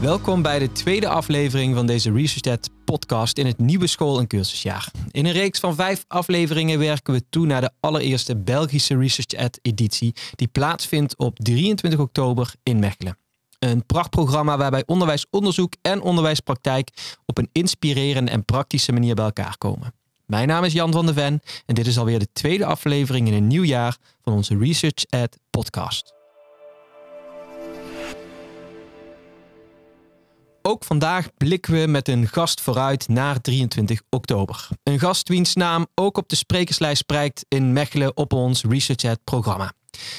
Welkom bij de tweede aflevering van deze ResearchNet podcast in het nieuwe school- en cursusjaar. In een reeks van vijf afleveringen werken we toe naar de allereerste Belgische ResearchEd editie die plaatsvindt op 23 oktober in Mechelen. Een prachtprogramma waarbij onderwijsonderzoek en onderwijspraktijk op een inspirerende en praktische manier bij elkaar komen. Mijn naam is Jan van de Ven en dit is alweer de tweede aflevering in een nieuw jaar van onze ResearchEd podcast. Ook vandaag blikken we met een gast vooruit naar 23 oktober. Een gast wiens naam ook op de sprekerslijst prijkt in Mechelen op ons ResearchEd programma.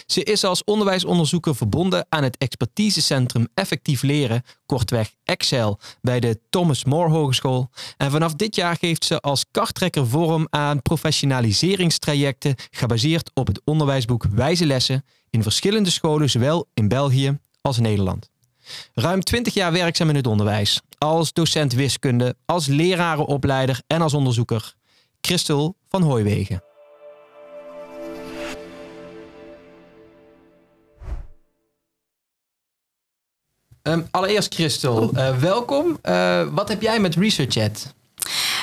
Ze is als onderwijsonderzoeker verbonden aan het expertisecentrum Effectief Leren, kortweg Excel, bij de Thomas More Hogeschool. En vanaf dit jaar geeft ze als karttrekker vorm aan professionaliseringstrajecten gebaseerd op het onderwijsboek Wijze Lessen in verschillende scholen, zowel in België als Nederland. Ruim 20 jaar werkzaam in het onderwijs. Als docent wiskunde, als lerarenopleider en als onderzoeker. Christel van Hooiwegen. Um, allereerst Christel, uh, welkom. Uh, wat heb jij met ResearchEd?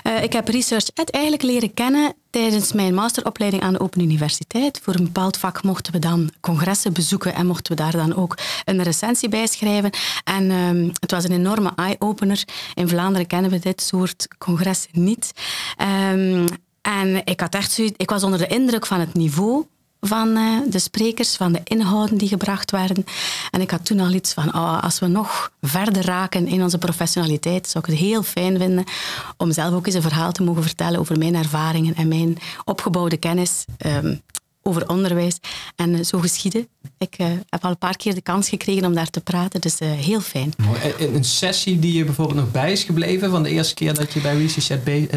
Uh, ik heb ResearchEd eigenlijk leren kennen tijdens mijn masteropleiding aan de Open Universiteit. Voor een bepaald vak mochten we dan congressen bezoeken en mochten we daar dan ook een recensie bij schrijven. En um, het was een enorme eye-opener. In Vlaanderen kennen we dit soort congressen niet. Um, en ik had echt zoiets, ik was onder de indruk van het niveau van uh, de sprekers, van de inhouden die gebracht werden. En ik had toen al iets van, oh, als we nog verder raken in onze professionaliteit, zou ik het heel fijn vinden om zelf ook eens een verhaal te mogen vertellen over mijn ervaringen en mijn opgebouwde kennis. Um, over onderwijs. En uh, zo geschieden. Ik uh, heb al een paar keer de kans gekregen om daar te praten, dus uh, heel fijn. En een sessie die je bijvoorbeeld nog bij is gebleven van de eerste keer dat je bij ResearchChat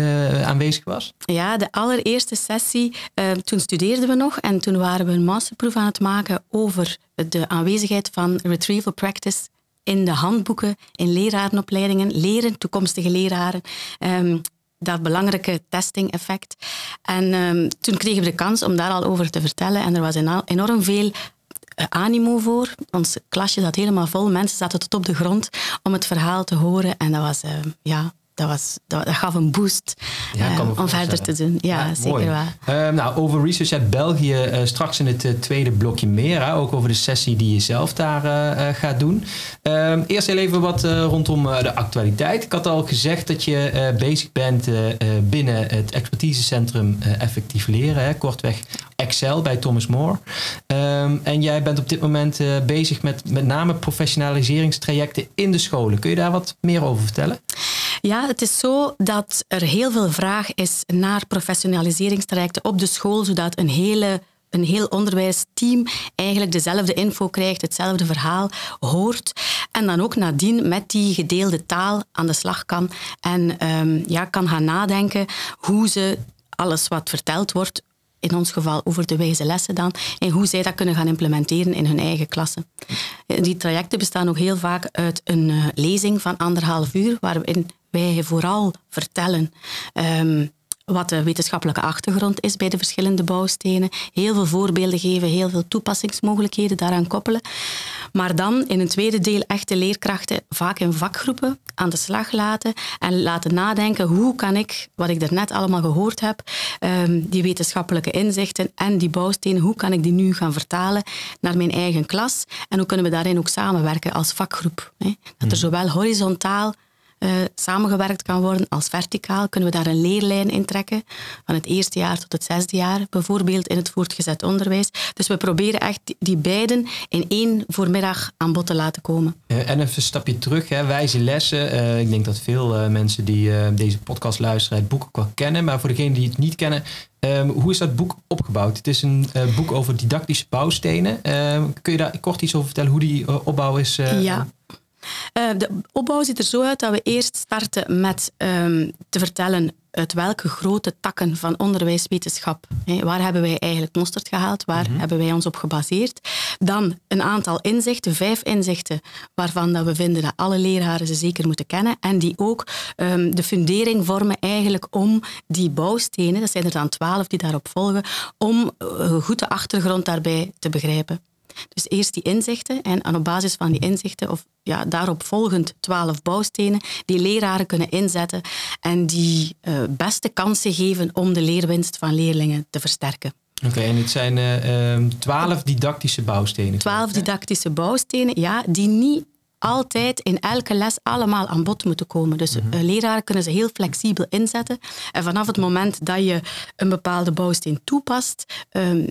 aanwezig was? Ja, de allereerste sessie, toen studeerden we nog en toen waren we een masterproef aan het maken over de aanwezigheid van retrieval practice in de handboeken, in lerarenopleidingen, leren, toekomstige leraren. Um, dat belangrijke testing-effect. En um, toen kregen we de kans om daar al over te vertellen. En er was enorm veel uh, animo voor. Ons klasje zat helemaal vol. Mensen zaten tot op de grond om het verhaal te horen. En dat was, uh, ja, dat, was, dat, dat, gaf een boost ja, uh, om verder te doen. Ja, ja zeker waar. Uh, nou, over Research uit België uh, straks in het tweede blokje meer. Hè, ook over de sessie die je zelf daar gaat doen. Ehm, eerst heel even wat rondom de actualiteit. Ik had al gezegd dat je bezig bent binnen het expertisecentrum Effectief Leren. Hè, kortweg Excel bij Thomas More. Um, en jij bent op dit moment bezig met met name professionaliseringstrajecten in de scholen. Kun je daar wat meer over vertellen? Ja, het is zo dat er heel veel vraag is naar professionaliseringstrajecten op de school, zodat een hele een heel onderwijsteam eigenlijk dezelfde info krijgt, hetzelfde verhaal hoort. En dan ook nadien met die gedeelde taal aan de slag kan. En um, ja, kan gaan nadenken hoe ze alles wat verteld wordt, in ons geval over de wijze lessen dan, en hoe zij dat kunnen gaan implementeren in hun eigen klasse. Die trajecten bestaan ook heel vaak uit een uh, lezing van anderhalf uur, waarin wij vooral vertellen um, wat de wetenschappelijke achtergrond is bij de verschillende bouwstenen. Heel veel voorbeelden geven, heel veel toepassingsmogelijkheden daaraan koppelen. Maar dan in een tweede deel echt de leerkrachten vaak in vakgroepen aan de slag laten en laten nadenken hoe kan ik, wat ik daarnet allemaal gehoord heb, um, die wetenschappelijke inzichten en die bouwstenen, hoe kan ik die nu gaan vertalen naar mijn eigen klas en hoe kunnen we daarin ook samenwerken als vakgroep. Dat er mhm. zowel horizontaal uh, samengewerkt kan worden als verticaal. Kunnen we daar een leerlijn in trekken van het eerste jaar tot het zesde jaar, bijvoorbeeld in het voortgezet onderwijs. Dus we proberen echt die beiden in één voormiddag aan bod te laten komen. en even een stapje terug, hè. wijze lessen. Uh, ik denk dat veel mensen die deze podcast luisteren het boek ook wel kennen, maar voor degenen die het niet kennen, Um, hoe is dat boek opgebouwd? Het is een uh, boek over didactische bouwstenen. Uh, kun je daar kort iets over vertellen hoe die uh, opbouw is? ja, uh, de opbouw ziet er zo uit dat we eerst starten met um, te vertellen uit welke grote takken van onderwijswetenschap, hè, waar hebben wij eigenlijk mosterd gehaald, waar mhm. hebben wij ons op gebaseerd. Dan een aantal inzichten, vijf inzichten, waarvan dat we vinden dat alle leraren ze zeker moeten kennen en die ook ehm, de fundering vormen eigenlijk om die bouwstenen, dat zijn er dan twaalf die daarop volgen, om een goede achtergrond daarbij te begrijpen. Dus eerst die inzichten en op basis van die inzichten, of ja, daarop volgend twaalf bouwstenen, die leraren kunnen inzetten en die uh, beste kansen geven om de leerwinst van leerlingen te versterken. Oké, en het zijn uh, twaalf didactische bouwstenen. Twaalf didactische bouwstenen, ja, die niet altijd in elke les allemaal aan bod moeten komen. Dus mm leraren kunnen ze heel flexibel inzetten. En vanaf het moment dat je een bepaalde bouwsteen toepast, um,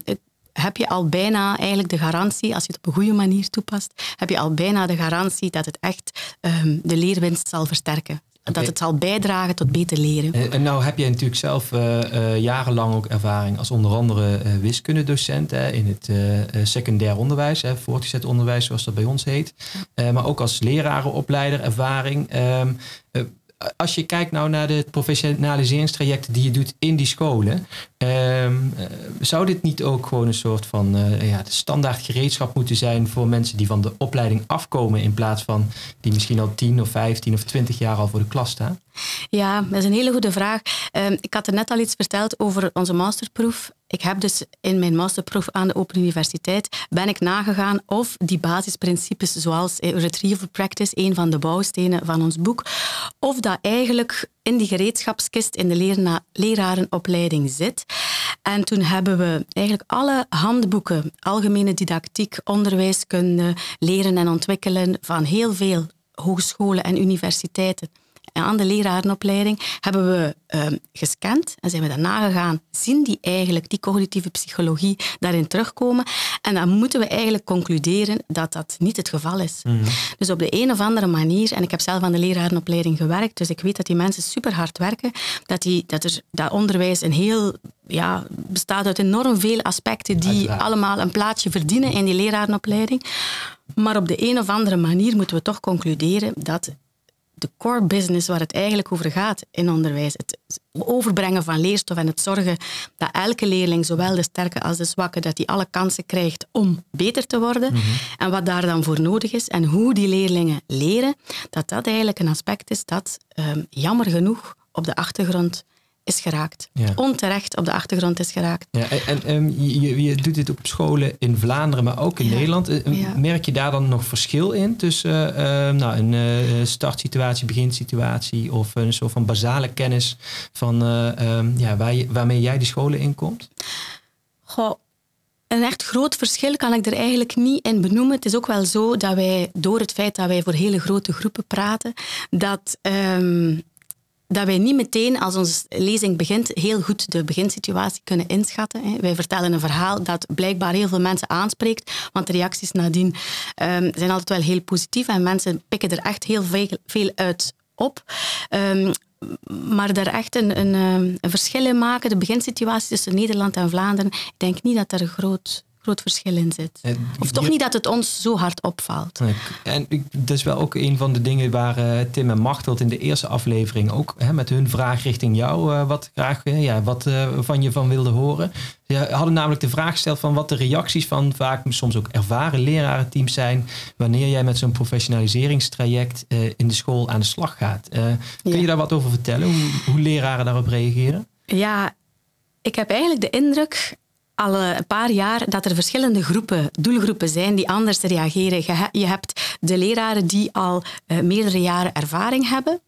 heb je al bijna eigenlijk de garantie, als je het op een goede manier toepast, heb je al bijna de garantie dat het echt um, de leerwinst zal versterken. Dat het zal bijdragen tot beter leren. En, en nou heb jij natuurlijk zelf uh, uh, jarenlang ook ervaring als onder andere uh, wiskundedocent in het secundair onderwijs, voortgezet onderwijs zoals dat bij ons heet. maar ook als lerarenopleider ervaring. Um, als je kijkt nou naar de professionaliseringstrajecten die je doet in die scholen, ehm, eh, zou dit niet ook gewoon een soort van uh, ja, standaard gereedschap moeten zijn voor mensen die van de opleiding afkomen in plaats van die misschien al 10 of 15 of 20 jaar al voor de klas staan? Ja, dat is een hele goede vraag. Ehm, ik had er net al iets verteld over onze masterproef. Ik heb dus in mijn masterproef aan de Open Universiteit ben ik nagegaan of die basisprincipes zoals retrieval practice, een van de bouwstenen van ons boek, of dat eigenlijk in die gereedschapskist in de lerarenopleiding zit. En toen hebben we eigenlijk alle handboeken, algemene didactiek, onderwijskunde, leren en ontwikkelen van heel veel hogescholen en universiteiten aan de lerarenopleiding hebben we um, gescand en zijn we daarna nagegaan. Zien die eigenlijk die cognitieve psychologie daarin terugkomen? En dan moeten we eigenlijk concluderen dat dat niet het geval is. Mhm. Dus op de een of andere manier, en ik heb zelf aan de lerarenopleiding gewerkt, dus ik weet dat die mensen super hard werken, dat, die, dat, er, dat onderwijs een heel ja, bestaat uit enorm veel aspecten die allemaal een plaatsje verdienen in die lerarenopleiding. Maar op de een of andere manier moeten we toch concluderen dat de core business waar het eigenlijk over gaat in onderwijs. Het overbrengen van leerstof en het zorgen dat elke leerling, zowel de sterke als de zwakke, dat die alle kansen krijgt om beter te worden. Mhm. En wat daar dan voor nodig is en hoe die leerlingen leren, dat dat eigenlijk een aspect is dat um, jammer genoeg op de achtergrond is geraakt. Onterecht op de achtergrond is geraakt. Ja, en, en je, je, doet dit op scholen in Vlaanderen, maar ook in Nederland. Eh, merk je daar dan nog verschil in tussen uh, nou, een startsituatie, beginsituatie of een soort van basale kennis van uh, ja, waar je, waarmee jij die scholen inkomt? Goh, een echt groot verschil kan ik er eigenlijk niet in benoemen. Het is ook wel zo dat wij, door het feit dat wij voor hele grote groepen praten, dat ehm, dat wij niet meteen als onze lezing begint heel goed de beginsituatie kunnen inschatten. Wij vertellen een verhaal dat blijkbaar heel veel mensen aanspreekt, want de reacties nadien ehm, zijn altijd wel heel positief en mensen pikken er echt heel veel, uit op. Um, maar daar echt een, een, ehm, een, verschil in maken, de beginsituatie tussen Nederland en Vlaanderen, ik denk niet dat er een groot groot verschil in zit. of toch niet dat het ons zo hard opvalt. En dat is wel ook een van de dingen waar uh, Tim en Machteld in de eerste aflevering ook hè, met hun vraag richting jou uh, wat graag ja, wat van je van wilden horen. Ze hadden namelijk de vraag gesteld van wat de reacties van vaak soms ook ervaren lerarenteams zijn wanneer jij met zo'n professionaliseringstraject in de school aan de slag gaat. kun je daar wat over vertellen? Hoe, hoe leraren daarop reageren? Ja, ik heb eigenlijk de indruk al een paar jaar dat er verschillende groepen, doelgroepen zijn die anders reageren. Je hebt de leraren die al uh, meerdere jaren ervaring hebben.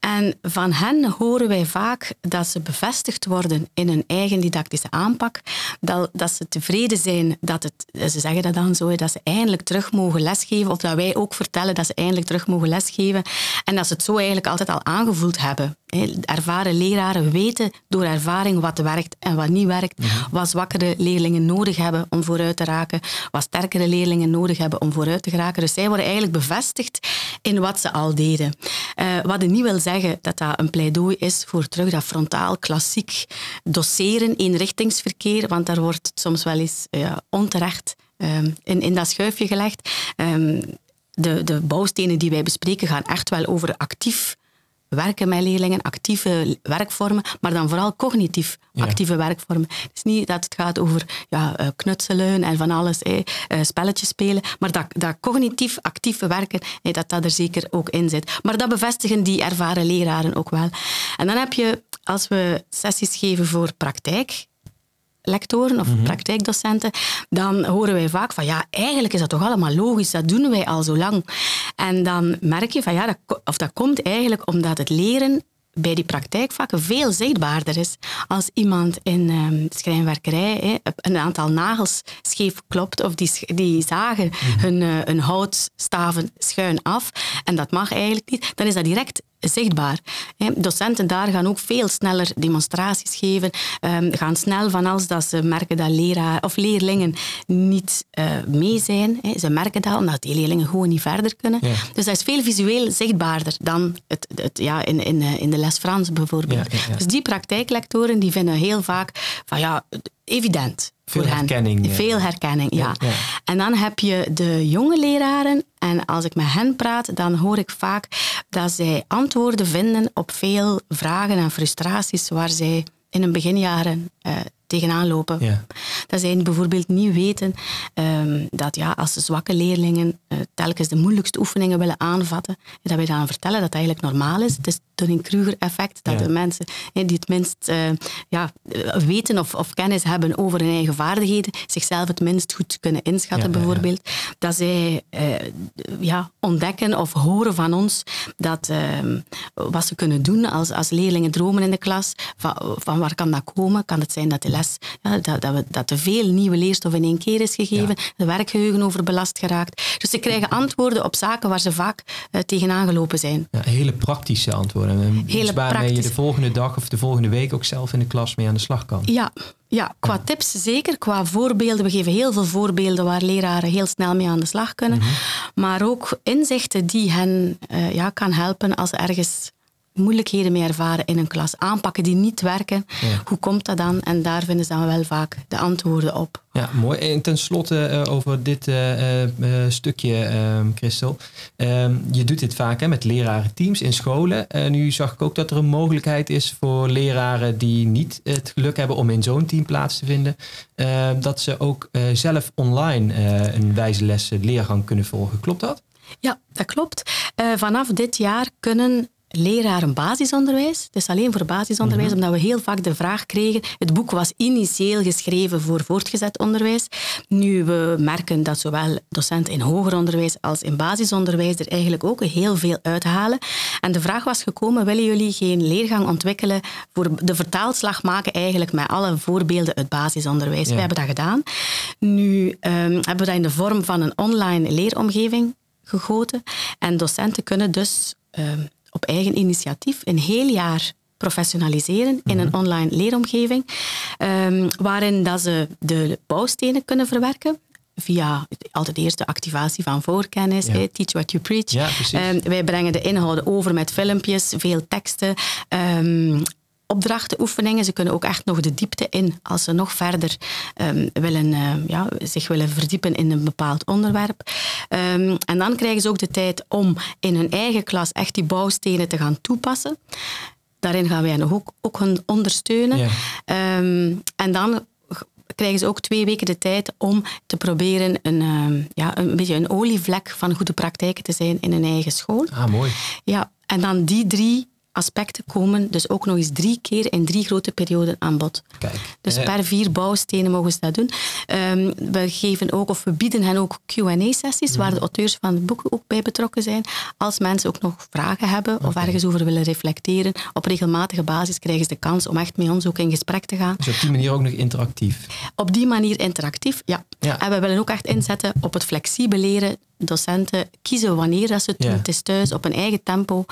En van hen horen wij vaak dat ze bevestigd worden in hun eigen didactische aanpak. Dat, dat ze tevreden zijn dat het, ze zeggen dat dan zo, dat ze eindelijk terug mogen lesgeven. Of dat wij ook vertellen dat ze eindelijk terug mogen lesgeven. En dat ze het zo eigenlijk altijd al aangevoeld hebben. Ervaren leraren weten door ervaring wat werkt en wat niet werkt. Mhm. Wat zwakkere leerlingen nodig hebben om vooruit te raken. Wat sterkere leerlingen nodig hebben om vooruit te geraken. Dus zij worden eigenlijk bevestigd in wat ze al deden. Uh, wat niet wil zeggen dat dat een pleidooi is voor terug dat frontaal, klassiek doseren, eenrichtingsverkeer. Want daar wordt soms wel eens ja, onterecht um, in, in dat schuifje gelegd. Um, de, de bouwstenen die wij bespreken gaan echt wel over actief werken met leerlingen, actieve werkvormen, maar dan vooral cognitief actieve werkvormen. Het is niet dat het gaat over ja, eh, knutselen en van alles, eh, spelletjes spelen, maar dat, dat cognitief actieve werken, dat dat er zeker ook in zit. Maar dat bevestigen die ervaren leraren ook wel. En dan heb je, als we sessies geven voor praktijk, lectoren of mhm. praktijkdocenten, dan horen wij vaak van ja, eigenlijk is dat toch allemaal logisch, dat doen wij al zo lang. En dan merk je van ja, dat, of dat komt eigenlijk omdat het leren bij die praktijkvakken veel zichtbaarder is. Als iemand in um, schrijnwerkerij hè, een aantal nagels scheef klopt of die, die zagen mhm. hun, uh, hun houtstaven schuin af en dat mag eigenlijk niet, dan is dat direct zichtbaar. Docenten daar gaan ook veel sneller demonstraties geven, ehm, gaan snel van als dat ze merken dat leraar of leerlingen niet uh, mee zijn. Ze merken dat omdat die leerlingen gewoon niet verder kunnen. Dus dat is veel visueel zichtbaarder dan het, het ja, in, in, eh, in de les Frans bijvoorbeeld. dus die praktijklectoren die vinden heel vaak van ja, evident. Veel herkenning. Veel herkenning, ja. En dan heb je de jonge leraren. En als ik met hen praat, dan hoor ik vaak dat zij antwoorden vinden op veel vragen en frustraties waar zij in hun beginjaren uh, tegenaan lopen. Ja. Dat zij bijvoorbeeld niet weten um, dat ja, als zwakke leerlingen uh, telkens de moeilijkste oefeningen willen aanvatten, dat wij dan vertellen dat dat eigenlijk normaal is. Het is Dunning-Kruger-effect, dat de mensen die het minst uh, ja, weten of, of, kennis hebben over hun eigen vaardigheden, zichzelf het minst goed kunnen inschatten bijvoorbeeld, dat zij uh, ja, ontdekken of horen van ons dat ehm, wat ze kunnen doen als, als leerlingen dromen in de klas, van, van waar kan dat komen? Kan het zijn dat de ja, dat, dat, we, dat te veel nieuwe leerstof in één keer is gegeven, de werkgeheugen overbelast geraakt. Dus ze krijgen antwoorden op zaken waar ze vaak tegenaan gelopen zijn. Ja, hele praktische antwoorden. Hele waarmee je de volgende dag of de volgende week ook zelf in de klas mee aan de slag kan. Ja, ja, qua tips zeker, qua voorbeelden. We geven heel veel voorbeelden waar leraren heel snel mee aan de slag kunnen. Mhm. Maar ook inzichten die hen uh, ja, kan helpen als ergens moeilijkheden mee ervaren in een klas. Aanpakken die niet werken. Hoe komt dat dan? En daar vinden ze dan wel vaak de antwoorden op. Ja, mooi. En tenslotte uh, over dit uh, uh, stukje, ehm, Christel. Ehm, je doet dit vaak hè, met lerarenteams in scholen. nu zag ik ook dat er een mogelijkheid is voor leraren die niet het geluk hebben om in zo'n team plaats te vinden. Dat ze ook zelf online een wijze lessen leergang kunnen volgen. Klopt dat? Ja, dat klopt. vanaf dit jaar kunnen leraren basisonderwijs. Het is alleen voor basisonderwijs, mhm. omdat we heel vaak de vraag kregen. Het boek was initieel geschreven voor voortgezet onderwijs. Nu we merken dat zowel docenten in hoger onderwijs als in basisonderwijs er eigenlijk ook heel veel uithalen. En de vraag was gekomen, willen jullie geen leergang ontwikkelen voor de vertaalslag maken eigenlijk met alle voorbeelden uit basisonderwijs? Ja. We hebben dat gedaan. Nu um, hebben we dat in de vorm van een online leeromgeving gegoten. En docenten kunnen dus um, op eigen initiatief een heel jaar professionaliseren in een mhm. online leeromgeving, um, waarin dat ze de bouwstenen kunnen verwerken via altijd eerst de activatie van voorkennis, teach what you preach. Ja, um, wij brengen de inhouden over met filmpjes, veel teksten, um, opdrachten, oefeningen. Ze kunnen ook echt nog de diepte in als ze nog verder um, willen, uh, ja, zich willen verdiepen in een bepaald onderwerp. Um, en dan krijgen ze ook de tijd om in hun eigen klas echt die bouwstenen te gaan toepassen. Daarin gaan wij nog ook, ook hun ondersteunen. Um, en dan krijgen ze ook twee weken de tijd om te proberen een, ja, een beetje een olievlek van goede praktijken te zijn in hun eigen school. Ah, mooi. Ja, en dan die drie aspecten komen dus ook nog eens drie keer in drie grote perioden aan bod. Kijk, dus eh, per vier bouwstenen mogen ze dat doen. Um, we geven ook, of we bieden hen ook Q&A-sessies, waar de auteurs van het boek ook bij betrokken zijn. Als mensen ook nog vragen hebben of ergens over willen reflecteren, op regelmatige basis krijgen ze de kans om echt met ons ook in gesprek te gaan. Dus op die manier ook nog interactief? Op die manier interactief, ja. ja. En we willen ook echt inzetten op het flexibel leren, docenten kiezen wanneer dat ze het doen. Het is thuis op een eigen tempo.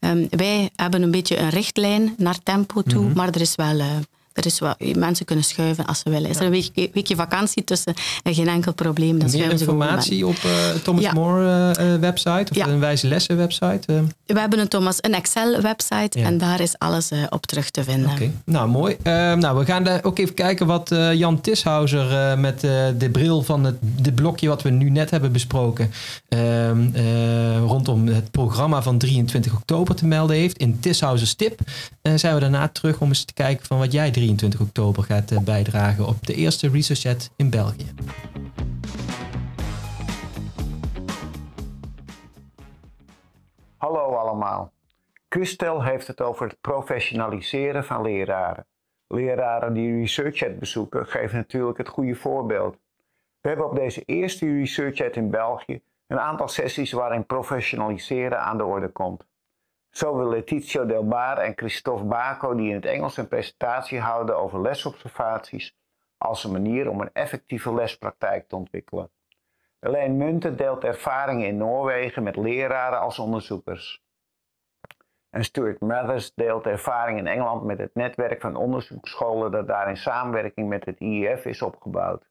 Um, wij hebben een beetje een richtlijn naar tempo toe, mhm. maar er is wel... Uh, Er is wat, mensen kunnen schuiven als ze willen. Is er een weekje, weekje vakantie tussen, geen enkel probleem. Dan Meer informatie op uh, Thomas More uh, website of een wijze lessen website? We hebben een Thomas een Excel website en daar is alles op terug te vinden. Oké, nou mooi. Ehm, nou, we gaan ook even kijken wat Jan Tishouser met de bril van het dit blokje wat we nu net hebben besproken ehm, rondom het programma van 23 oktober te melden heeft in Tishousers tip. En zijn we daarna terug om eens te kijken van wat jij 23 oktober gaat eh, bijdragen op de eerste Researchet in België. Hallo allemaal. Christel heeft het over het professionaliseren van leraren. Leraren die ResearchChat bezoeken geven natuurlijk het goede voorbeeld. We hebben op deze eerste ResearchChat in België een aantal sessies waarin professionaliseren aan de orde komt. Zowel Letizio Del Bar en Christophe Baco, die in het Engels een presentatie houden over lesobservaties, als een manier om een effectieve lespraktijk te ontwikkelen. Elaine Munten deelt ervaringen in Noorwegen met leraren als onderzoekers. En Stuart Mathers deelt ervaring in Engeland met het netwerk van onderzoeksscholen dat daar in samenwerking met het IEF is opgebouwd.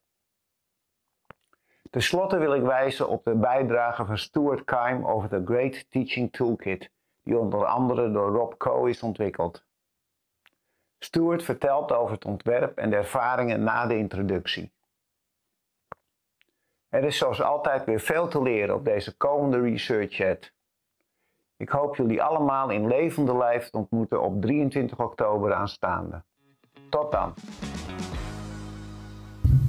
Ten slotte wil ik wijzen op de bijdrage van Stuart Keim over de Great Teaching Toolkit, die onder andere door Rob Coe is ontwikkeld. Stuart vertelt over het ontwerp en de ervaringen na de introductie. Er is zoals altijd weer veel te leren op deze komende Research Chat. Ik hoop jullie allemaal in levende lijf te ontmoeten op 23 oktober aanstaande. Tot dan!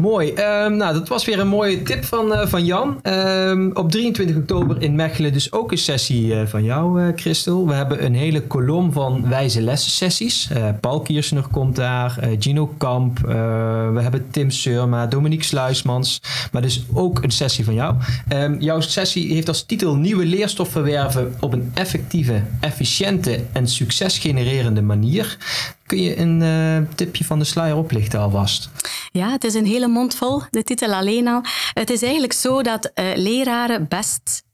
Mooi. Um, nou, dat was weer een mooie tip van, uh, van Jan. Um, op 23 oktober in Mechelen dus ook een sessie uh, van jou, uh, Christel. We hebben een hele kolom van wijze lessen sessies. Paul Kiersner komt daar, Gino Kamp, we hebben Tim Surma, Dominique Sluismans. Maar dus ook een sessie van jou. Um, jouw sessie heeft als titel Nieuwe leerstof verwerven op een effectieve, efficiënte en succesgenererende manier. Kun je een uh, tipje van de sluier oplichten alvast? Ja, het is een hele mond vol, de titel alleen al. Het is eigenlijk zo dat uh, leraren best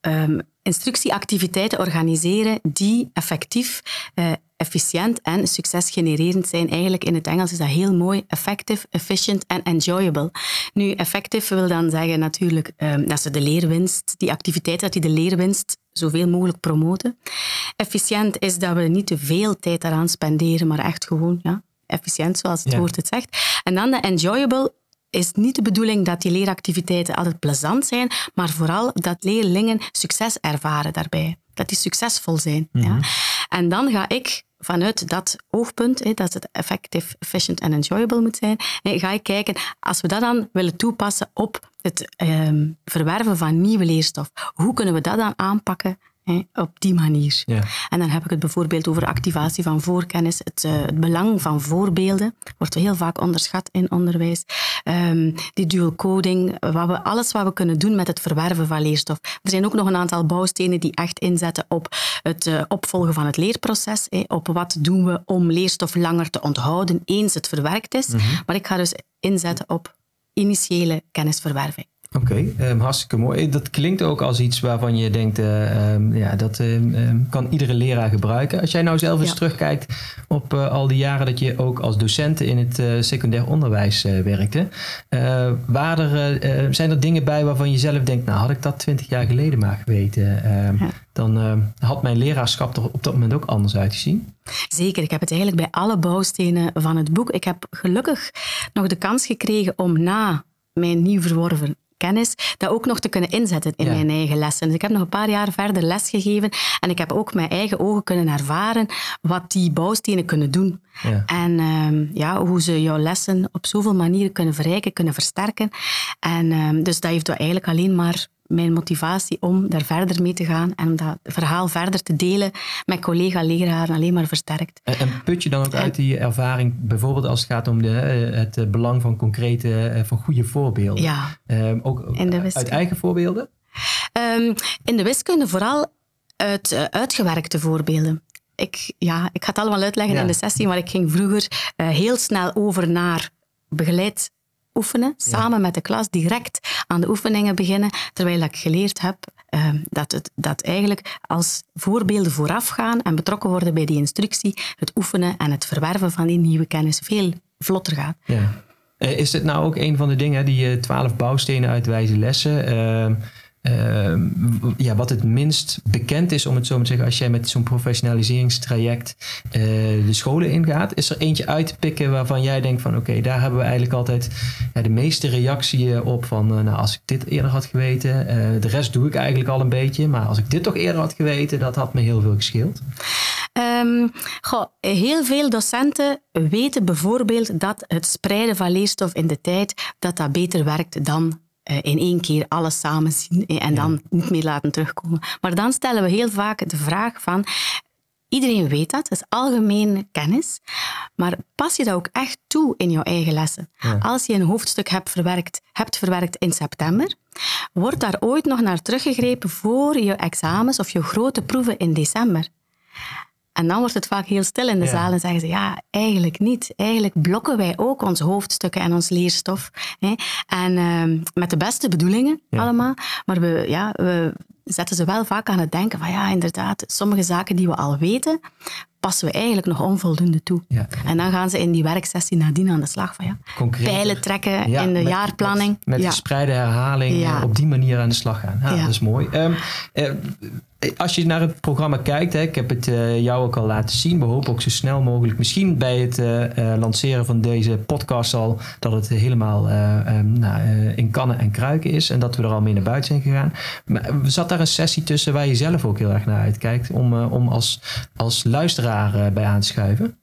um, instructieactiviteiten organiseren die effectief uh, efficiënt en succesgenererend zijn. Eigenlijk in het Engels is dat heel mooi. Effective, efficient en enjoyable. Nu, effective wil dan zeggen natuurlijk um, dat ze de leerwinst, die activiteit, dat die de leerwinst zoveel mogelijk promoten. Efficiënt is dat we niet te veel tijd daaraan spenderen, maar echt gewoon ja, efficiënt, zoals het woord het zegt. En dan de enjoyable is niet de bedoeling dat die leeractiviteiten altijd plezant zijn, maar vooral dat leerlingen succes ervaren daarbij. Dat die succesvol zijn. ja. Mhm. En dan ga ik vanuit dat oogpunt, dat het effective, efficient en enjoyable moet zijn, ga ik kijken, als we dat dan willen toepassen op het ehm, verwerven van nieuwe leerstof, hoe kunnen we dat dan aanpakken op die manier. Ja. En dan heb ik het bijvoorbeeld over activatie van voorkennis, het, uh, het belang van voorbeelden, wordt heel vaak onderschat in onderwijs. Um, die dual coding, wat we, alles wat we kunnen doen met het verwerven van leerstof. Er zijn ook nog een aantal bouwstenen die echt inzetten op het uh, opvolgen van het leerproces, hè, op wat doen we om leerstof langer te onthouden eens het verwerkt is. Mm Maar ik ga dus inzetten op initiële kennisverwerving. Oké, okay, um, hartstikke mooi. Dat klinkt ook als iets waarvan je denkt, uh, um, ja, dat um, kan iedere leraar gebruiken. Als jij nou zelf eens ja. terugkijkt op uh, al die jaren dat je ook als docent in het uh, secundair onderwijs werkte. waren er, zijn er dingen bij waarvan je zelf denkt, nou had ik dat twintig jaar geleden maar geweten, ja. dan had mijn leraarschap er op dat moment ook anders uitgezien? Zeker, ik heb het eigenlijk bij alle bouwstenen van het boek. Ik heb gelukkig nog de kans gekregen om na mijn nieuw verworven kennis, dat ook nog te kunnen inzetten in mijn eigen lessen. Dus ik heb nog een paar jaar verder lesgegeven en ik heb ook mijn eigen ogen kunnen ervaren wat die bouwstenen kunnen doen. Ja. En um, ja, hoe ze jouw lessen op zoveel manieren kunnen verrijken, kunnen versterken. En um, dus dat heeft eigenlijk alleen maar mijn motivatie om daar verder mee te gaan en om dat verhaal verder te delen met collega-leraren alleen maar versterkt. En, en, put je dan ook uit die ervaring, bijvoorbeeld als het gaat om de, eh, het eh, belang van concrete, eh, van goede voorbeelden? Ja, um, ook uit eigen voorbeelden? Um, in de wiskunde vooral uit uh, uitgewerkte voorbeelden. Ik, ja, ik ga het allemaal uitleggen ja. in de sessie, maar ik ging vroeger uh, heel snel over naar begeleid oefenen, samen met de klas direct aan de oefeningen beginnen, terwijl ik geleerd heb uh, dat, het, dat eigenlijk als voorbeelden voorafgaan en betrokken worden bij die instructie, het oefenen en het verwerven van die nieuwe kennis veel vlotter gaat. Ja. Eh, is dit nou ook een van de dingen, die twaalf bouwstenen uitwijzen lessen? Ehm, Ehm, ja, wat het minst bekend is, om het zo te zeggen, als jij met zo'n professionaliseringstraject uh, de scholen ingaat, is er eentje uit te pikken waarvan jij denkt van oké, daar hebben we eigenlijk altijd ja, de meeste reactie op van uh, nou, als ik dit eerder had geweten, uh, de rest doe ik eigenlijk al een beetje, maar als ik dit toch eerder had geweten, dat had me heel veel gescheeld. Um, goh, heel veel docenten weten bijvoorbeeld dat het spreiden van leerstof in de tijd, dat dat beter werkt dan eh, in één keer alles samen zien en dan niet meer laten terugkomen. Maar dan stellen we heel vaak de vraag van, iedereen weet dat, dat is algemene kennis, maar pas je dat ook echt toe in jouw eigen lessen? Als je een hoofdstuk hebt verwerkt, hebt verwerkt in september, wordt daar ooit nog naar teruggegrepen voor je examens of je grote proeven in december? En dan wordt het vaak heel stil in de zaal en zeggen ze, ja, eigenlijk niet. Eigenlijk blokken wij ook onze hoofdstukken en ons leerstof. Hè? En uh, met de beste bedoelingen allemaal. Maar we, ja, we zetten ze wel vaak aan het denken van, ja, inderdaad, sommige zaken die we al weten, passen we eigenlijk nog onvoldoende toe. Ja. En dan gaan ze in die werksessie nadien aan de slag van ja, pijlen trekken in de jaarplanning. Met, met gespreide herhaling op die manier aan de slag gaan. Ja, Dat is mooi. Um, uh, als je naar het programma kijkt, hè, ik heb het uh, jou ook al laten zien. We hopen ook zo snel mogelijk, misschien bij het uh, lanceren van deze podcast al, dat het helemaal um, nou, in kannen en kruiken is. En dat we er al mee naar buiten zijn gegaan. Maar zat daar een sessie tussen waar je zelf ook heel erg naar uitkijkt om, om als, als luisteraar bij aan te schuiven?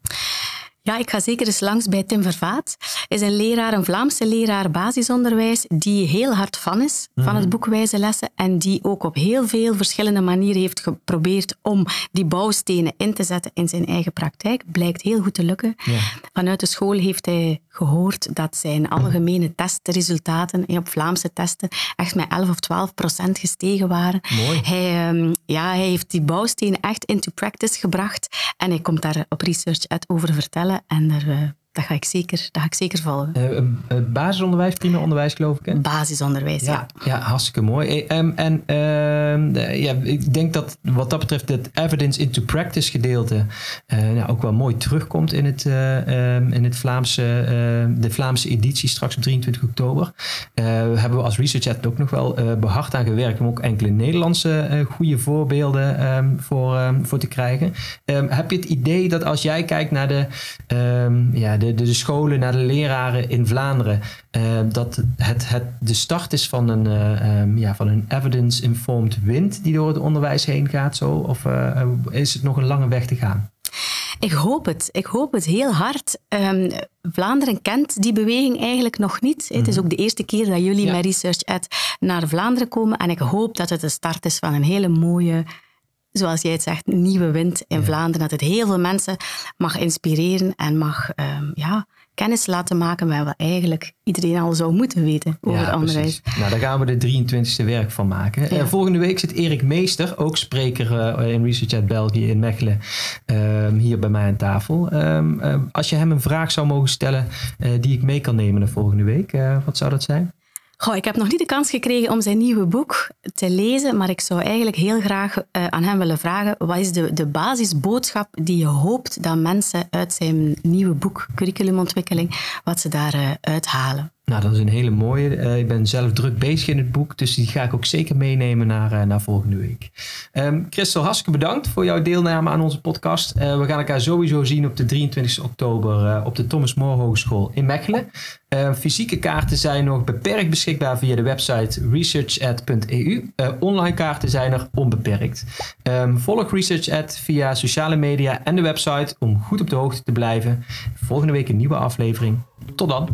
Ja, ik ga zeker eens langs bij Tim Vervaat. Hij is een leraar, een Vlaamse leraar basisonderwijs, die heel hard fan is van het mhm. boek Wijze Lessen en die ook op heel veel verschillende manieren heeft geprobeerd om die bouwstenen in te zetten in zijn eigen praktijk. Blijkt heel goed te lukken. Ja. Vanuit de school heeft hij gehoord dat zijn algemene testresultaten op Vlaamse testen echt met 11 of 12 procent gestegen waren. Mooi. Hij, um, ja, hij heeft die bouwstenen echt into practice gebracht en hij komt daar op Research over vertellen en daar, dat, ga ik zeker, dat ga ik zeker volgen. Uh, basisonderwijs, prima onderwijs geloof ik. Hè? Basisonderwijs, ja. Ja, hartstikke mooi. Um, en ehm, ja, ik denk dat wat dat betreft het evidence into practice gedeelte nou, ook wel mooi terugkomt in het, um, in het Vlaamse, de Vlaamse editie straks op 23 oktober. hebben we als Research ook nog wel behard aan gewerkt om ook enkele Nederlandse goede voorbeelden voor, voor te krijgen. heb je het idee dat als jij kijkt naar de, ja, de de, de, scholen, naar de leraren in Vlaanderen. Uh, dat het, het de start is van een, uh, um, ja, van een evidence-informed wind die door het onderwijs heen gaat? Zo? Of uh, is het nog een lange weg te gaan? Ik hoop het. Ik hoop het heel hard. Um, Vlaanderen kent die beweging eigenlijk nog niet. Het is mhm. ook de eerste keer dat jullie met Research Ed naar Vlaanderen komen. En ik hoop dat het de start is van een hele mooie zoals jij het zegt, nieuwe wind in Vlaanderen. Dat het heel veel mensen mag inspireren en mag um, ja, kennis laten maken met wat eigenlijk iedereen al zou moeten weten over ja, onderwijs. Nou, daar gaan we de 23e werk van maken. Uh, volgende week zit Erik Meester, ook spreker uh, in Research at België in Mechelen, uh, hier bij mij aan tafel. Ehm, als je hem een vraag zou mogen stellen eh, die ik mee kan nemen de volgende week, wat zou dat zijn? Goh, ik heb nog niet de kans gekregen om zijn nieuwe boek te lezen, maar ik zou eigenlijk heel graag uh, aan hem willen vragen, wat is de, de basisboodschap die je hoopt dat mensen uit zijn nieuwe boek, Curriculumontwikkeling, wat ze daaruit uh, halen? Nou, dat is een hele mooie. Uh, ik ben zelf druk bezig in het boek, dus die ga ik ook zeker meenemen naar, uh, naar volgende week. Um, Christel, hartstikke bedankt voor jouw deelname aan onze podcast. Uh, we gaan elkaar sowieso zien op de 23 oktober op de Thomas More Hogeschool in Mechelen. fysieke kaarten zijn nog beperkt beschikbaar via de website researchat.eu. online kaarten zijn er onbeperkt. Um, volg ResearchAd via sociale media en de website om goed op de hoogte te blijven. Volgende week een nieuwe aflevering. Tot dan.